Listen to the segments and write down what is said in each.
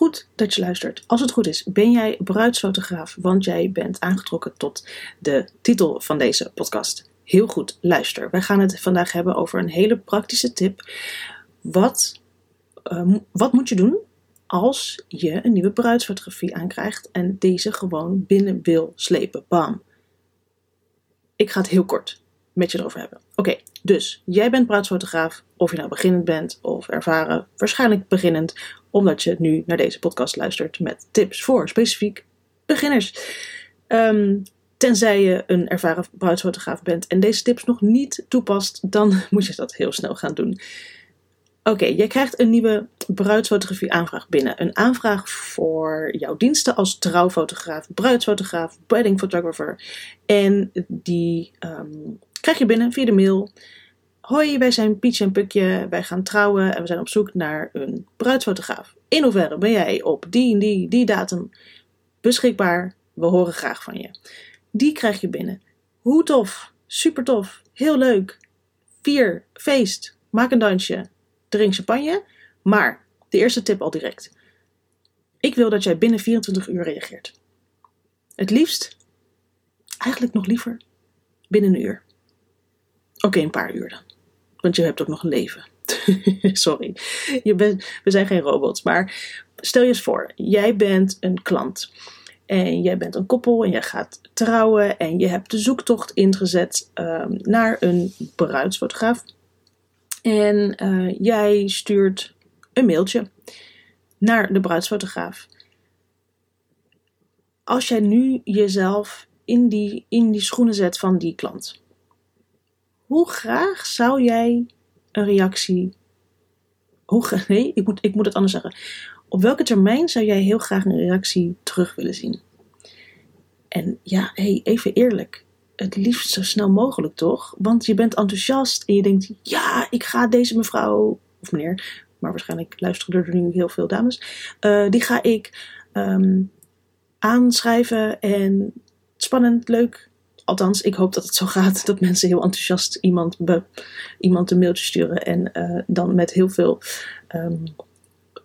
Goed dat je luistert. Als het goed is, ben jij bruidsfotograaf, want jij bent aangetrokken tot de titel van deze podcast. Heel goed, luister. Wij gaan het vandaag hebben over een hele praktische tip. Wat, uh, wat moet je doen als je een nieuwe bruidsfotografie aankrijgt en deze gewoon binnen wil slepen? Bam. Ik ga het heel kort met je erover hebben. Oké, dus jij bent bruidsfotograaf, of je nou beginnend bent of ervaren, waarschijnlijk beginnend, omdat je nu naar deze podcast luistert met tips voor specifiek beginners. Ehm, tenzij je een ervaren bruidsfotograaf bent en deze tips nog niet toepast, dan moet je dat heel snel gaan doen. Oké, jij krijgt een nieuwe bruidsfotografie aanvraag binnen. Een aanvraag voor jouw diensten als trouwfotograaf, bruidsfotograaf, wedding photographer. En die ehm, krijg je binnen via de mail. Hoi, wij zijn Pietje en Pukje, wij gaan trouwen en we zijn op zoek naar een bruidsfotograaf. In hoeverre ben jij op die en die, die datum beschikbaar? We horen graag van je. Die krijg je binnen. Hoe tof, super tof, heel leuk. Vier, feest, maak een dansje, drink champagne. Maar, de eerste tip al direct. Ik wil dat jij binnen 24 uur reageert. Het liefst, eigenlijk nog liever, binnen een uur. Oké, een paar uur dan. Want je hebt ook nog een leven. Sorry. Je bent, we zijn geen robots. Maar stel je eens voor, jij bent een klant. En jij bent een koppel en jij gaat trouwen. En je hebt de zoektocht ingezet um, naar een bruidsfotograaf. En uh, jij stuurt een mailtje naar de bruidsfotograaf. Als jij nu jezelf in die, in die schoenen zet van die klant hoe graag zou jij een reactie. Hoe, nee, ik moet, ik moet het anders zeggen. Op welke termijn zou jij heel graag een reactie terug willen zien? En ja, hey, even eerlijk. Het liefst zo snel mogelijk, toch? Want je bent enthousiast en je denkt: ja, ik ga deze mevrouw of meneer, maar waarschijnlijk luisteren er nu heel veel dames. Uh, die ga ik um, aanschrijven en spannend, leuk, althans, ik hoop dat het zo gaat dat mensen heel enthousiast iemand, iemand een mailtje sturen en uh, dan met heel veel um,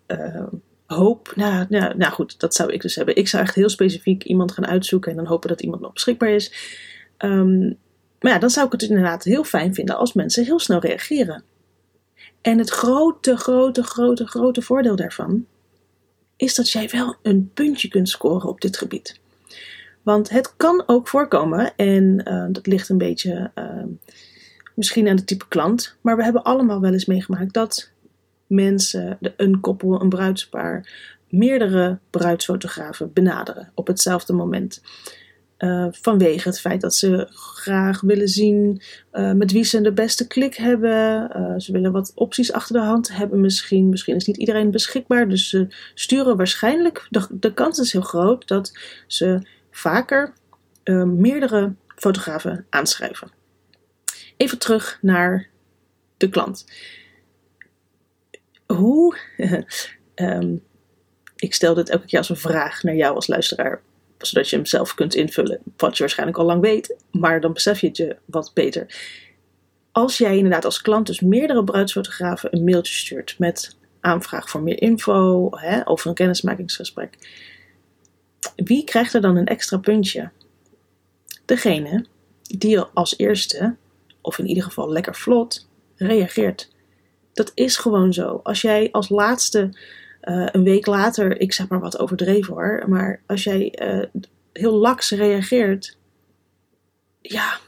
uh, hoop. Nou, nou, nou goed, dat zou ik dus hebben. Ik zou echt heel specifiek iemand gaan uitzoeken en dan hopen dat iemand nog beschikbaar is. Um, maar ja, dan zou ik het inderdaad heel fijn vinden als mensen heel snel reageren. En het grote, grote, grote, grote voordeel daarvan is dat jij wel een puntje kunt scoren op dit gebied. Want het kan ook voorkomen, en uh, dat ligt een beetje uh, misschien aan de type klant, maar we hebben allemaal wel eens meegemaakt dat mensen, een koppel, een bruidspaar, meerdere bruidsfotografen benaderen op hetzelfde moment. Uh, vanwege het feit dat ze graag willen zien uh, met wie ze de beste klik hebben. Ze willen wat opties achter de hand hebben misschien. Misschien is niet iedereen beschikbaar. Dus ze sturen waarschijnlijk, de kans is heel groot dat ze vaker uh, meerdere fotografen aanschrijven. Even terug naar de klant. Hoe, um, ik stel dit elke keer als een vraag naar jou als luisteraar, zodat je hem zelf kunt invullen, wat je waarschijnlijk al lang weet, maar dan besef je het je wat beter. Als jij inderdaad als klant dus meerdere bruidsfotografen een mailtje stuurt met aanvraag voor meer info hè, over een kennismakingsgesprek, wie krijgt er dan een extra puntje? Degene die als eerste, of in ieder geval lekker vlot, reageert. Dat is gewoon zo. Als jij als laatste uh, een week later, ik zeg maar wat overdreven hoor, maar als jij uh, heel laks reageert, ja,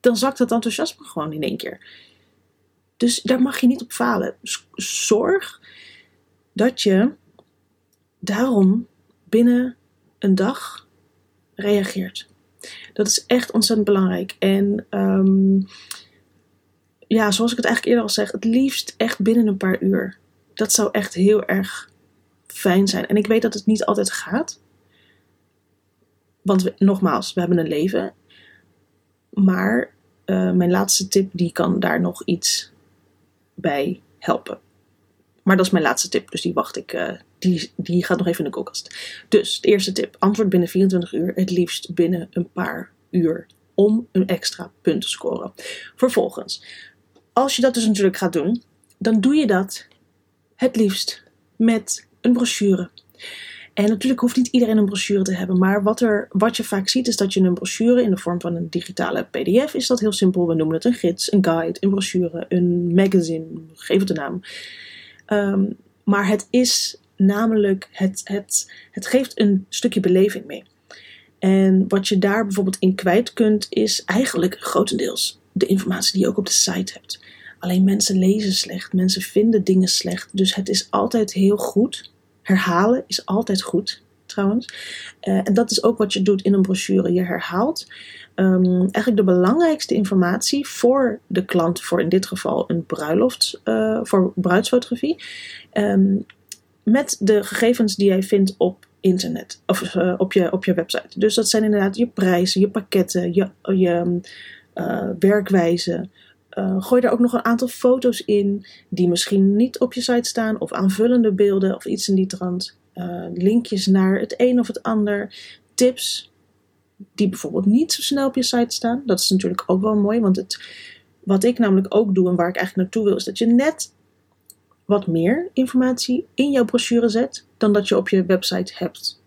dan zakt het enthousiasme gewoon in één keer. Dus daar mag je niet op falen. Zorg dat je daarom binnen een dag reageert. Dat is echt ontzettend belangrijk. En um, ja, zoals ik het eigenlijk eerder al zeg, het liefst echt binnen een paar uur. Dat zou echt heel erg fijn zijn. En ik weet dat het niet altijd gaat. Want we, nogmaals, we hebben een leven. Maar uh, mijn laatste tip die kan daar nog iets bij helpen. Maar dat is mijn laatste tip, dus die wacht ik. Uh, die, die gaat nog even in de koelkast. Dus de eerste tip: antwoord binnen 24 uur, het liefst binnen een paar uur. Om een extra punt te scoren. Vervolgens, als je dat dus natuurlijk gaat doen, dan doe je dat het liefst met een brochure. En natuurlijk hoeft niet iedereen een brochure te hebben, maar wat, er, wat je vaak ziet is dat je een brochure in de vorm van een digitale PDF is dat heel simpel. We noemen het een gids, een guide, een brochure, een magazine, geef het een naam. Ehm, maar het is namelijk, het, het, het geeft een stukje beleving mee. En wat je daar bijvoorbeeld in kwijt kunt, is eigenlijk grotendeels de informatie die je ook op de site hebt. Alleen mensen lezen slecht, mensen vinden dingen slecht. Dus het is altijd heel goed. Herhalen is altijd goed, trouwens. Uh, en dat is ook wat je doet in een brochure. Je herhaalt um, eigenlijk de belangrijkste informatie voor de klant, voor in dit geval een bruiloft, uh, voor bruidsfotografie. Um, met de gegevens die jij vindt op internet of uh, op, je, op je website. Dus dat zijn inderdaad je prijzen, je pakketten, je, je uh, werkwijze. Uh, gooi daar ook nog een aantal foto's in die misschien niet op je site staan, of aanvullende beelden of iets in die trant. linkjes naar het een of het ander. Tips die bijvoorbeeld niet zo snel op je site staan. Dat is natuurlijk ook wel mooi, want het, wat ik namelijk ook doe en waar ik eigenlijk naartoe wil, is dat je net wat meer informatie in jouw brochure zet dan dat je op je website hebt.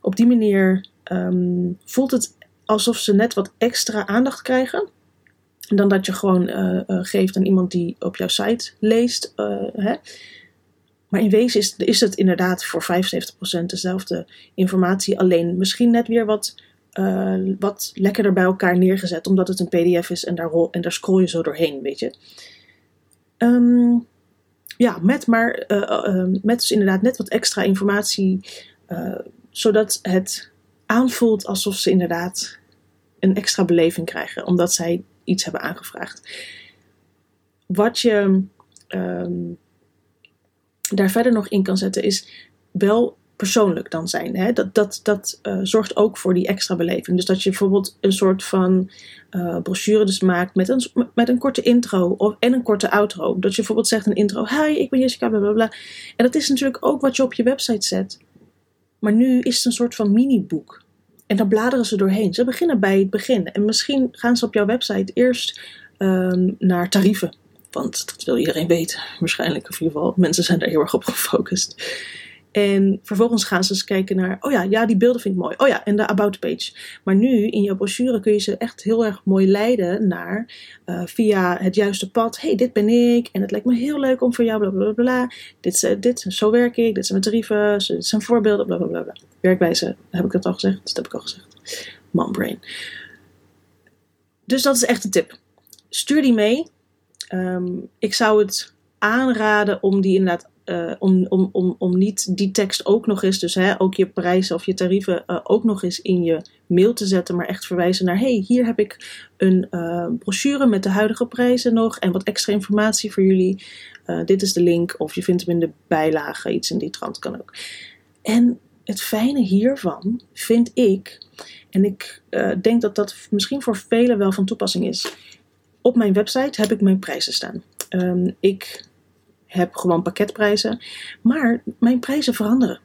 Op die manier um, voelt het alsof ze net wat extra aandacht krijgen. Dan dat je gewoon uh, uh, geeft aan iemand die op jouw site leest. Uh, hè. Maar in wezen is, is het inderdaad voor 75% dezelfde informatie. Alleen misschien net weer wat, wat lekkerder bij elkaar neergezet. Omdat het een PDF is en daar, en daar scroll je zo doorheen, weet je. Um, ja, met maar uh, met dus inderdaad net wat extra informatie, zodat het aanvoelt alsof ze inderdaad een extra beleving krijgen, omdat zij iets hebben aangevraagd. Wat je um, daar verder nog in kan zetten is wel persoonlijk dan zijn. Hè? Dat, dat, dat uh, zorgt ook voor die extra beleving. Dus dat je bijvoorbeeld een soort van uh, brochure dus maakt met een, met een korte intro of, en een korte outro. Dat je bijvoorbeeld zegt een intro, hi, ik ben Jessica, bla bla bla. En dat is natuurlijk ook wat je op je website zet. Maar nu is het een soort van mini-boek. En dan bladeren ze doorheen. Ze beginnen bij het begin. En misschien gaan ze op jouw website eerst um, naar tarieven. Want dat wil iedereen weten, waarschijnlijk. Of in ieder geval, mensen zijn daar heel erg op gefocust. En vervolgens gaan ze eens kijken naar, oh ja, ja, die beelden vind ik mooi. Oh ja, en de about page. Maar nu in jouw brochure kun je ze echt heel erg mooi leiden naar uh, via het juiste pad. hey, dit ben ik en het lijkt me heel leuk om voor jou, bla bla bla. Dit, uh, dit, zo werk ik, dit zijn mijn tarieven, dit zijn voorbeelden, bla bla bla. bla. Werkwijze, heb ik dat al gezegd? Dat heb ik al gezegd. Mombrain. Dus dat is echt een tip. Stuur die mee. Um, ik zou het aanraden om die inderdaad uh, om, om, om, om niet die tekst ook nog eens, dus hè, ook je prijzen of je tarieven uh, ook nog eens in je mail te zetten, maar echt verwijzen naar: hey, hier heb ik een uh, brochure met de huidige prijzen nog en wat extra informatie voor jullie. dit is de link, of je vindt hem in de bijlage, iets in die trant kan ook. En het fijne hiervan vind ik, en ik denk dat dat misschien voor velen wel van toepassing is. Op mijn website heb ik mijn prijzen staan. Um, ik heb gewoon pakketprijzen. Maar mijn prijzen veranderen.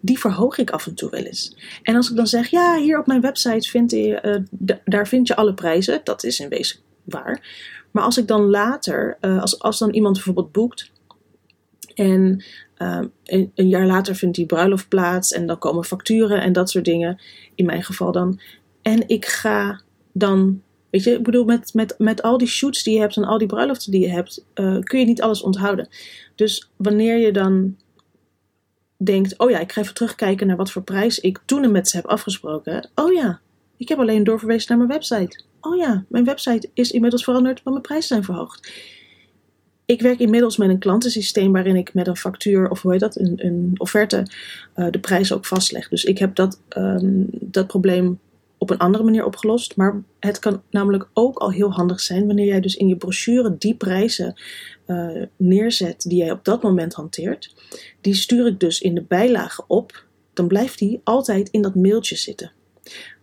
Die verhoog ik af en toe wel eens. En als ik dan zeg, ja, hier op mijn website vind je, uh, daar vind je alle prijzen. Dat is in wezen waar. Maar als ik dan later, uh, als, als dan iemand bijvoorbeeld boekt. En een, een, jaar later vindt die bruiloft plaats. En dan komen facturen en dat soort dingen. In mijn geval dan. En ik ga dan Weet je, ik bedoel, met, met, met al die shoots die je hebt en al die bruiloften die je hebt, uh, kun je niet alles onthouden. Dus wanneer je dan denkt, oh ja, ik ga even terugkijken naar wat voor prijs ik toen met ze heb afgesproken. Oh ja, ik heb alleen doorverwezen naar mijn website. Oh ja, mijn website is inmiddels veranderd, want mijn prijzen zijn verhoogd. Ik werk inmiddels met een klantensysteem waarin ik met een factuur, of hoe heet dat, een, een offerte, uh, de prijs ook vastleg. Dus ik heb dat, um, dat probleem op een andere manier opgelost. Maar het kan namelijk ook al heel handig zijn wanneer jij dus in je brochure die prijzen uh, neerzet die jij op dat moment hanteert. Die stuur ik dus in de bijlage op. Dan blijft die altijd in dat mailtje zitten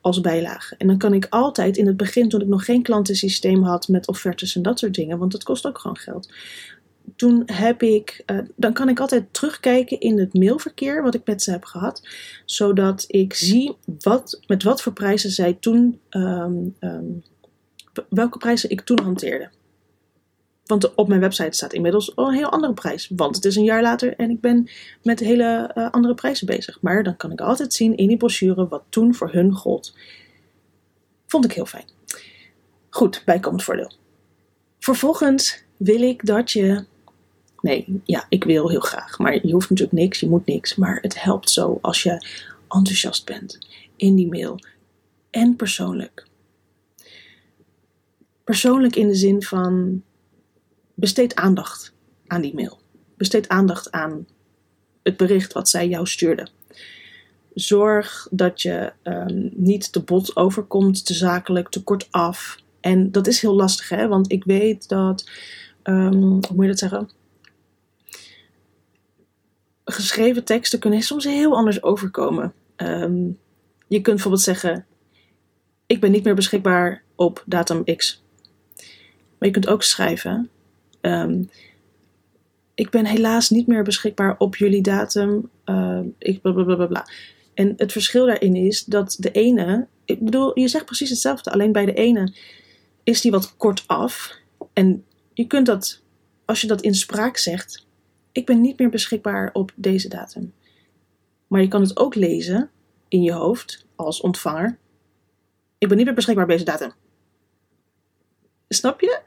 als bijlage. En dan kan ik altijd in het begin, toen ik nog geen klantensysteem had met offertes en dat soort dingen, want dat kost ook gewoon geld, toen heb ik, uh, dan kan ik altijd terugkijken in het mailverkeer wat ik met ze heb gehad, zodat ik zie wat, met wat voor prijzen zij toen, um, um, welke prijzen ik toen hanteerde. Want op mijn website staat inmiddels al een heel andere prijs. Want het is een jaar later en ik ben met hele uh, andere prijzen bezig. Maar dan kan ik altijd zien in die brochure wat toen voor hun gold. Vond ik heel fijn. Goed, bijkomend voordeel. Vervolgens wil ik dat je. Nee, ja, ik wil heel graag. Maar je hoeft natuurlijk niks, je moet niks. Maar het helpt zo als je enthousiast bent in die mail. En persoonlijk. Persoonlijk in de zin van besteed aandacht aan die mail. Besteed aandacht aan het bericht wat zij jou stuurde. Zorg dat je um, niet te bot overkomt, te zakelijk, te kort af. En dat is heel lastig, hè? want ik weet dat, um, hoe moet je dat zeggen? Geschreven teksten kunnen soms heel anders overkomen. Um, je kunt bijvoorbeeld zeggen: Ik ben niet meer beschikbaar op datum X. Maar je kunt ook schrijven: um, Ik ben helaas niet meer beschikbaar op jullie datum. Uh, ik bla bla bla bla. En het verschil daarin is dat de ene, ik bedoel, je zegt precies hetzelfde, alleen bij de ene is die wat kort af. En je kunt dat, als je dat in spraak zegt, ik ben niet meer beschikbaar op deze datum. Maar je kan het ook lezen in je hoofd als ontvanger. Ik ben niet meer beschikbaar op deze datum. Snap je?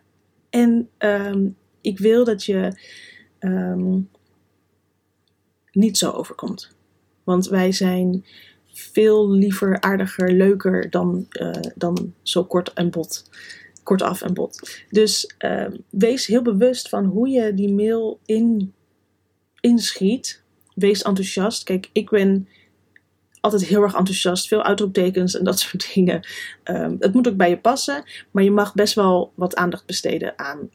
En um, ik wil dat je um, niet zo overkomt. Want wij zijn veel liever aardiger, leuker dan, uh, dan zo kort en bot kortaf en bot. Dus uh, wees heel bewust van hoe je die mail in, inschiet. Wees enthousiast. Kijk, ik ben altijd heel erg enthousiast. Veel uitroeptekens en dat soort dingen. Um, het moet ook bij je passen. Maar je mag best wel wat aandacht besteden aan,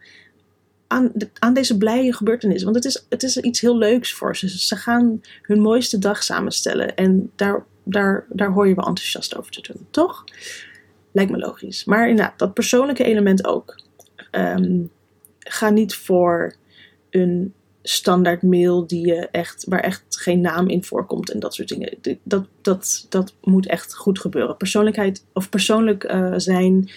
aan, aan deze blije gebeurtenissen. Want het is, het is iets heel leuks voor ze. Ze gaan hun mooiste dag samenstellen. En daar, daar, daar hoor je wel enthousiast over te doen, toch? Lijkt me logisch. Maar dat persoonlijke element ook. Um, ga niet voor een standaard mail die je echt, waar echt geen naam in voorkomt en dat soort dingen. Dat, dat, dat moet echt goed gebeuren. Persoonlijkheid of persoonlijk uh, zijn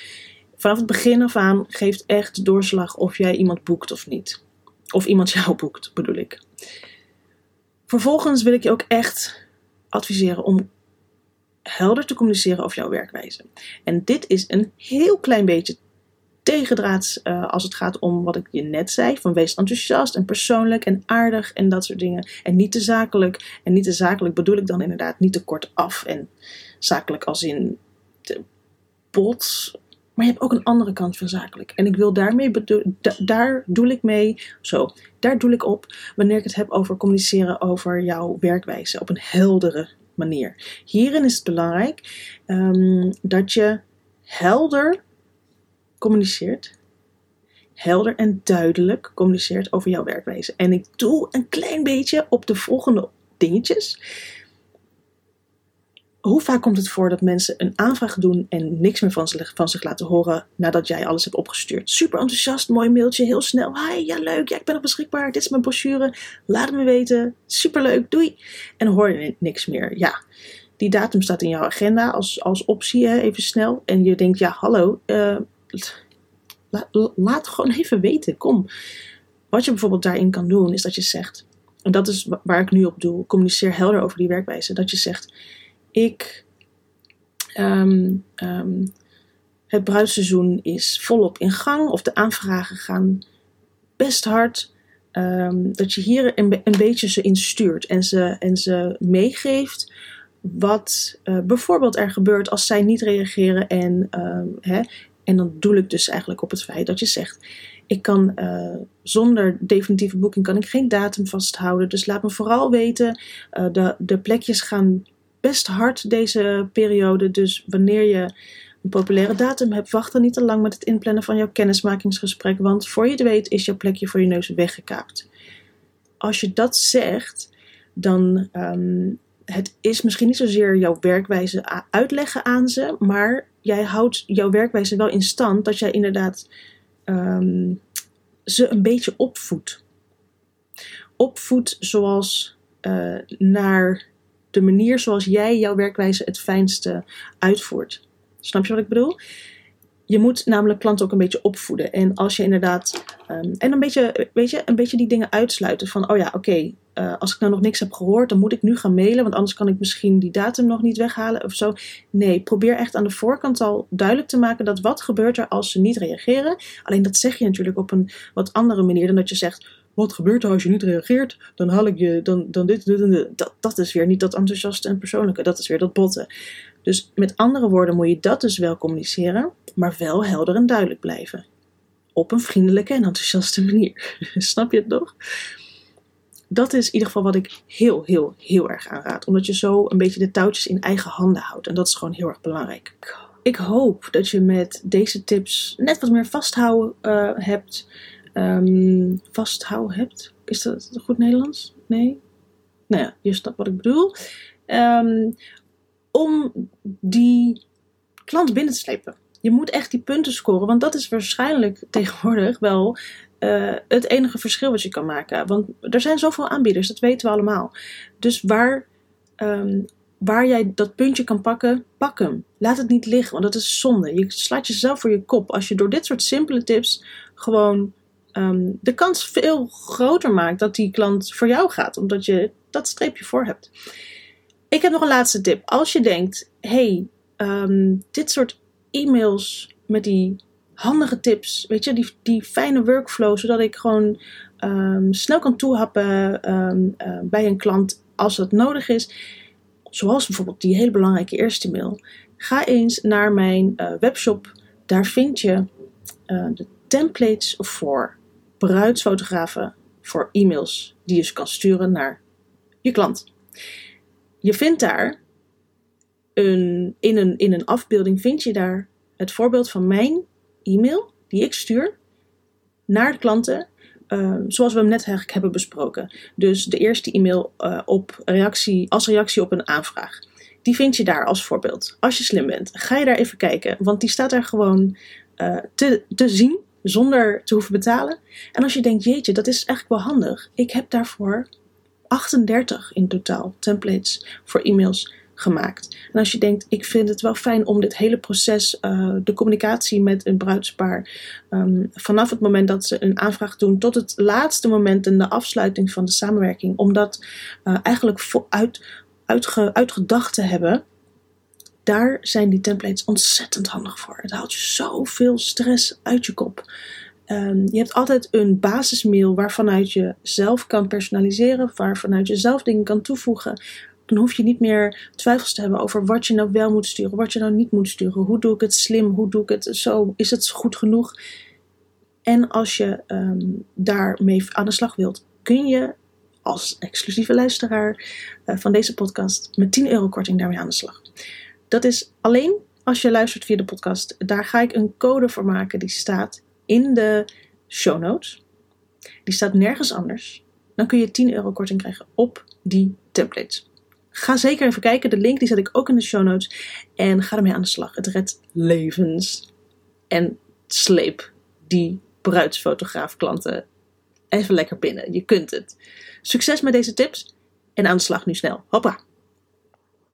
vanaf het begin af aan geeft echt doorslag of jij iemand boekt of niet. Of iemand jou boekt, bedoel ik. Vervolgens wil ik je ook echt adviseren om helder te communiceren over jouw werkwijze. En dit is een heel klein beetje tegendraads uh, als het gaat om wat ik je net zei. Van wees enthousiast en persoonlijk en aardig en dat soort dingen. En niet te zakelijk. En niet te zakelijk bedoel ik dan inderdaad niet te kort af. En zakelijk als in te. Maar je hebt ook een andere kant van zakelijk. En ik wil daarmee da daar doe ik mee, zo, daar doe ik op wanneer ik het heb over communiceren over jouw werkwijze op een heldere manier. Hierin is het belangrijk um, dat je helder communiceert. Helder en duidelijk communiceert over jouw werkwijze. En ik doe een klein beetje op de volgende dingetjes hoe vaak komt het voor dat mensen een aanvraag doen en niks meer van, zich, van zich laten horen nadat jij alles hebt opgestuurd? Super enthousiast, mooi mailtje, heel snel. Hi, ja leuk, ja, ik ben nog beschikbaar, dit is mijn brochure, laat het me weten, superleuk, doei. En hoor je niks meer. Ja, die datum staat in jouw agenda als, als optie, hè, even snel. En je denkt, ja hallo, uh, la, laat gewoon even weten, kom. Wat je bijvoorbeeld daarin kan doen, is dat je zegt, en dat is waar ik nu op doe, communiceer helder over die werkwijze, dat je zegt ik. Um, um, het bruidseizoen is volop in gang, of de aanvragen gaan best hard. Um, dat je hier een, beetje ze in stuurt en ze, en ze meegeeft wat uh, bijvoorbeeld er gebeurt als zij niet reageren. En, hè, en dan doe ik dus eigenlijk op het feit dat je zegt: ik kan uh, zonder definitieve boeking kan ik geen datum vasthouden. Dus laat me vooral weten. Uh, de, de plekjes gaan best hard deze periode. Dus wanneer je een populaire datum hebt, wacht dan niet te lang met het inplannen van jouw kennismakingsgesprek. Want voor je het weet is jouw plekje voor je neus weggekaapt. Als je dat zegt, dan um, het is misschien niet zozeer jouw werkwijze uitleggen aan ze, maar jij houdt jouw werkwijze wel in stand dat jij inderdaad um, ze een beetje opvoedt. Opvoedt zoals uh, naar de manier zoals jij jouw werkwijze het fijnste uitvoert. Snap je wat ik bedoel? Je moet namelijk klanten ook een beetje opvoeden. En als je inderdaad. ehm, en een beetje, weet je, een beetje die dingen uitsluiten. Van, oh ja, oké, eh, als ik nou nog niks heb gehoord, dan moet ik nu gaan mailen. Want anders kan ik misschien die datum nog niet weghalen of zo. Nee, probeer echt aan de voorkant al duidelijk te maken dat wat gebeurt er als ze niet reageren. Alleen dat zeg je natuurlijk op een wat andere manier dan dat je zegt. Wat gebeurt er als je niet reageert? Dan haal ik je, dan, dan dit, dit en dit. Dat, dat is weer niet dat enthousiaste en persoonlijke. Dat is weer dat botten. Dus met andere woorden moet je dat dus wel communiceren, maar wel helder en duidelijk blijven. Op een vriendelijke en enthousiaste manier. Snap je het nog? Dat is in ieder geval wat ik heel, heel, heel erg aanraad. Omdat je zo een beetje de touwtjes in eigen handen houdt. En dat is gewoon heel erg belangrijk. Ik hoop dat je met deze tips net wat meer vasthouden eh, hebt. Ehm, vasthouden hebt? Is dat goed Nederlands? Nee? Nou ja, je snapt wat ik bedoel. Ehm, om die klant binnen te slepen. Je moet echt die punten scoren, want dat is waarschijnlijk tegenwoordig wel eh, het enige verschil wat je kan maken. Want er zijn zoveel aanbieders, dat weten we allemaal. Dus waar, ehm, waar jij dat puntje kan pakken, pak hem. Laat het niet liggen, want dat is zonde. Je slaat jezelf voor je kop als je door dit soort simpele tips gewoon ehm, de kans veel groter maakt dat die klant voor jou gaat, omdat je dat streepje voor hebt. Ik heb nog een laatste tip. Als je denkt, hey, ehm, dit soort e-mails met die handige tips, weet je, die, die fijne workflow, zodat ik gewoon ehm, snel kan toehappen eh, bij een klant als dat nodig is. Zoals bijvoorbeeld die hele belangrijke eerste mail. Ga eens naar mijn eh, webshop. Daar vind je eh, de templates voor bruidsfotografen voor e-mails die je kan sturen naar je klant. Je vindt daar een, in, een, in een afbeelding vind je daar het voorbeeld van mijn e-mail die ik stuur naar de klanten. uh, zoals we hem net eigenlijk hebben besproken. Dus de eerste e-mail uh, op reactie, als reactie op een aanvraag. Die vind je daar als voorbeeld. Als je slim bent, ga je daar even kijken. Want die staat daar gewoon uh, te, te zien zonder te hoeven betalen. En als je denkt, jeetje, dat is eigenlijk wel handig. Ik heb daarvoor 38 in totaal templates voor e-mails gemaakt. En als je denkt, ik vind het wel fijn om dit hele proces, uh, de communicatie met een bruidspaar, um, vanaf het moment dat ze een aanvraag doen tot het laatste moment in de afsluiting van de samenwerking, om dat uh, eigenlijk uit, uitge, uitgedacht te hebben, daar zijn die templates ontzettend handig voor. Het haalt je zoveel stress uit je kop. Um, je hebt altijd een basismail waarvanuit je zelf kan personaliseren, waarvanuit je zelf dingen kan toevoegen. Dan hoef je niet meer twijfels te hebben over wat je nou wel moet sturen, wat je nou niet moet sturen. Hoe doe ik het slim? Hoe doe ik het zo? Is het goed genoeg? En als je um, daarmee aan de slag wilt, kun je als exclusieve luisteraar uh, van deze podcast met 10 euro korting daarmee aan de slag. Dat is alleen als je luistert via de podcast. Daar ga ik een code voor maken die staat in de show notes. Die staat nergens anders. Dan kun je 10 euro korting krijgen op die templates. Ga zeker even kijken. De link die zet ik ook in de show notes. En ga ermee aan de slag. Het redt levens. En sleep die bruidsfotograaf klanten even lekker binnen. Je kunt het. Succes met deze tips. En aan de slag nu snel. Hoppa!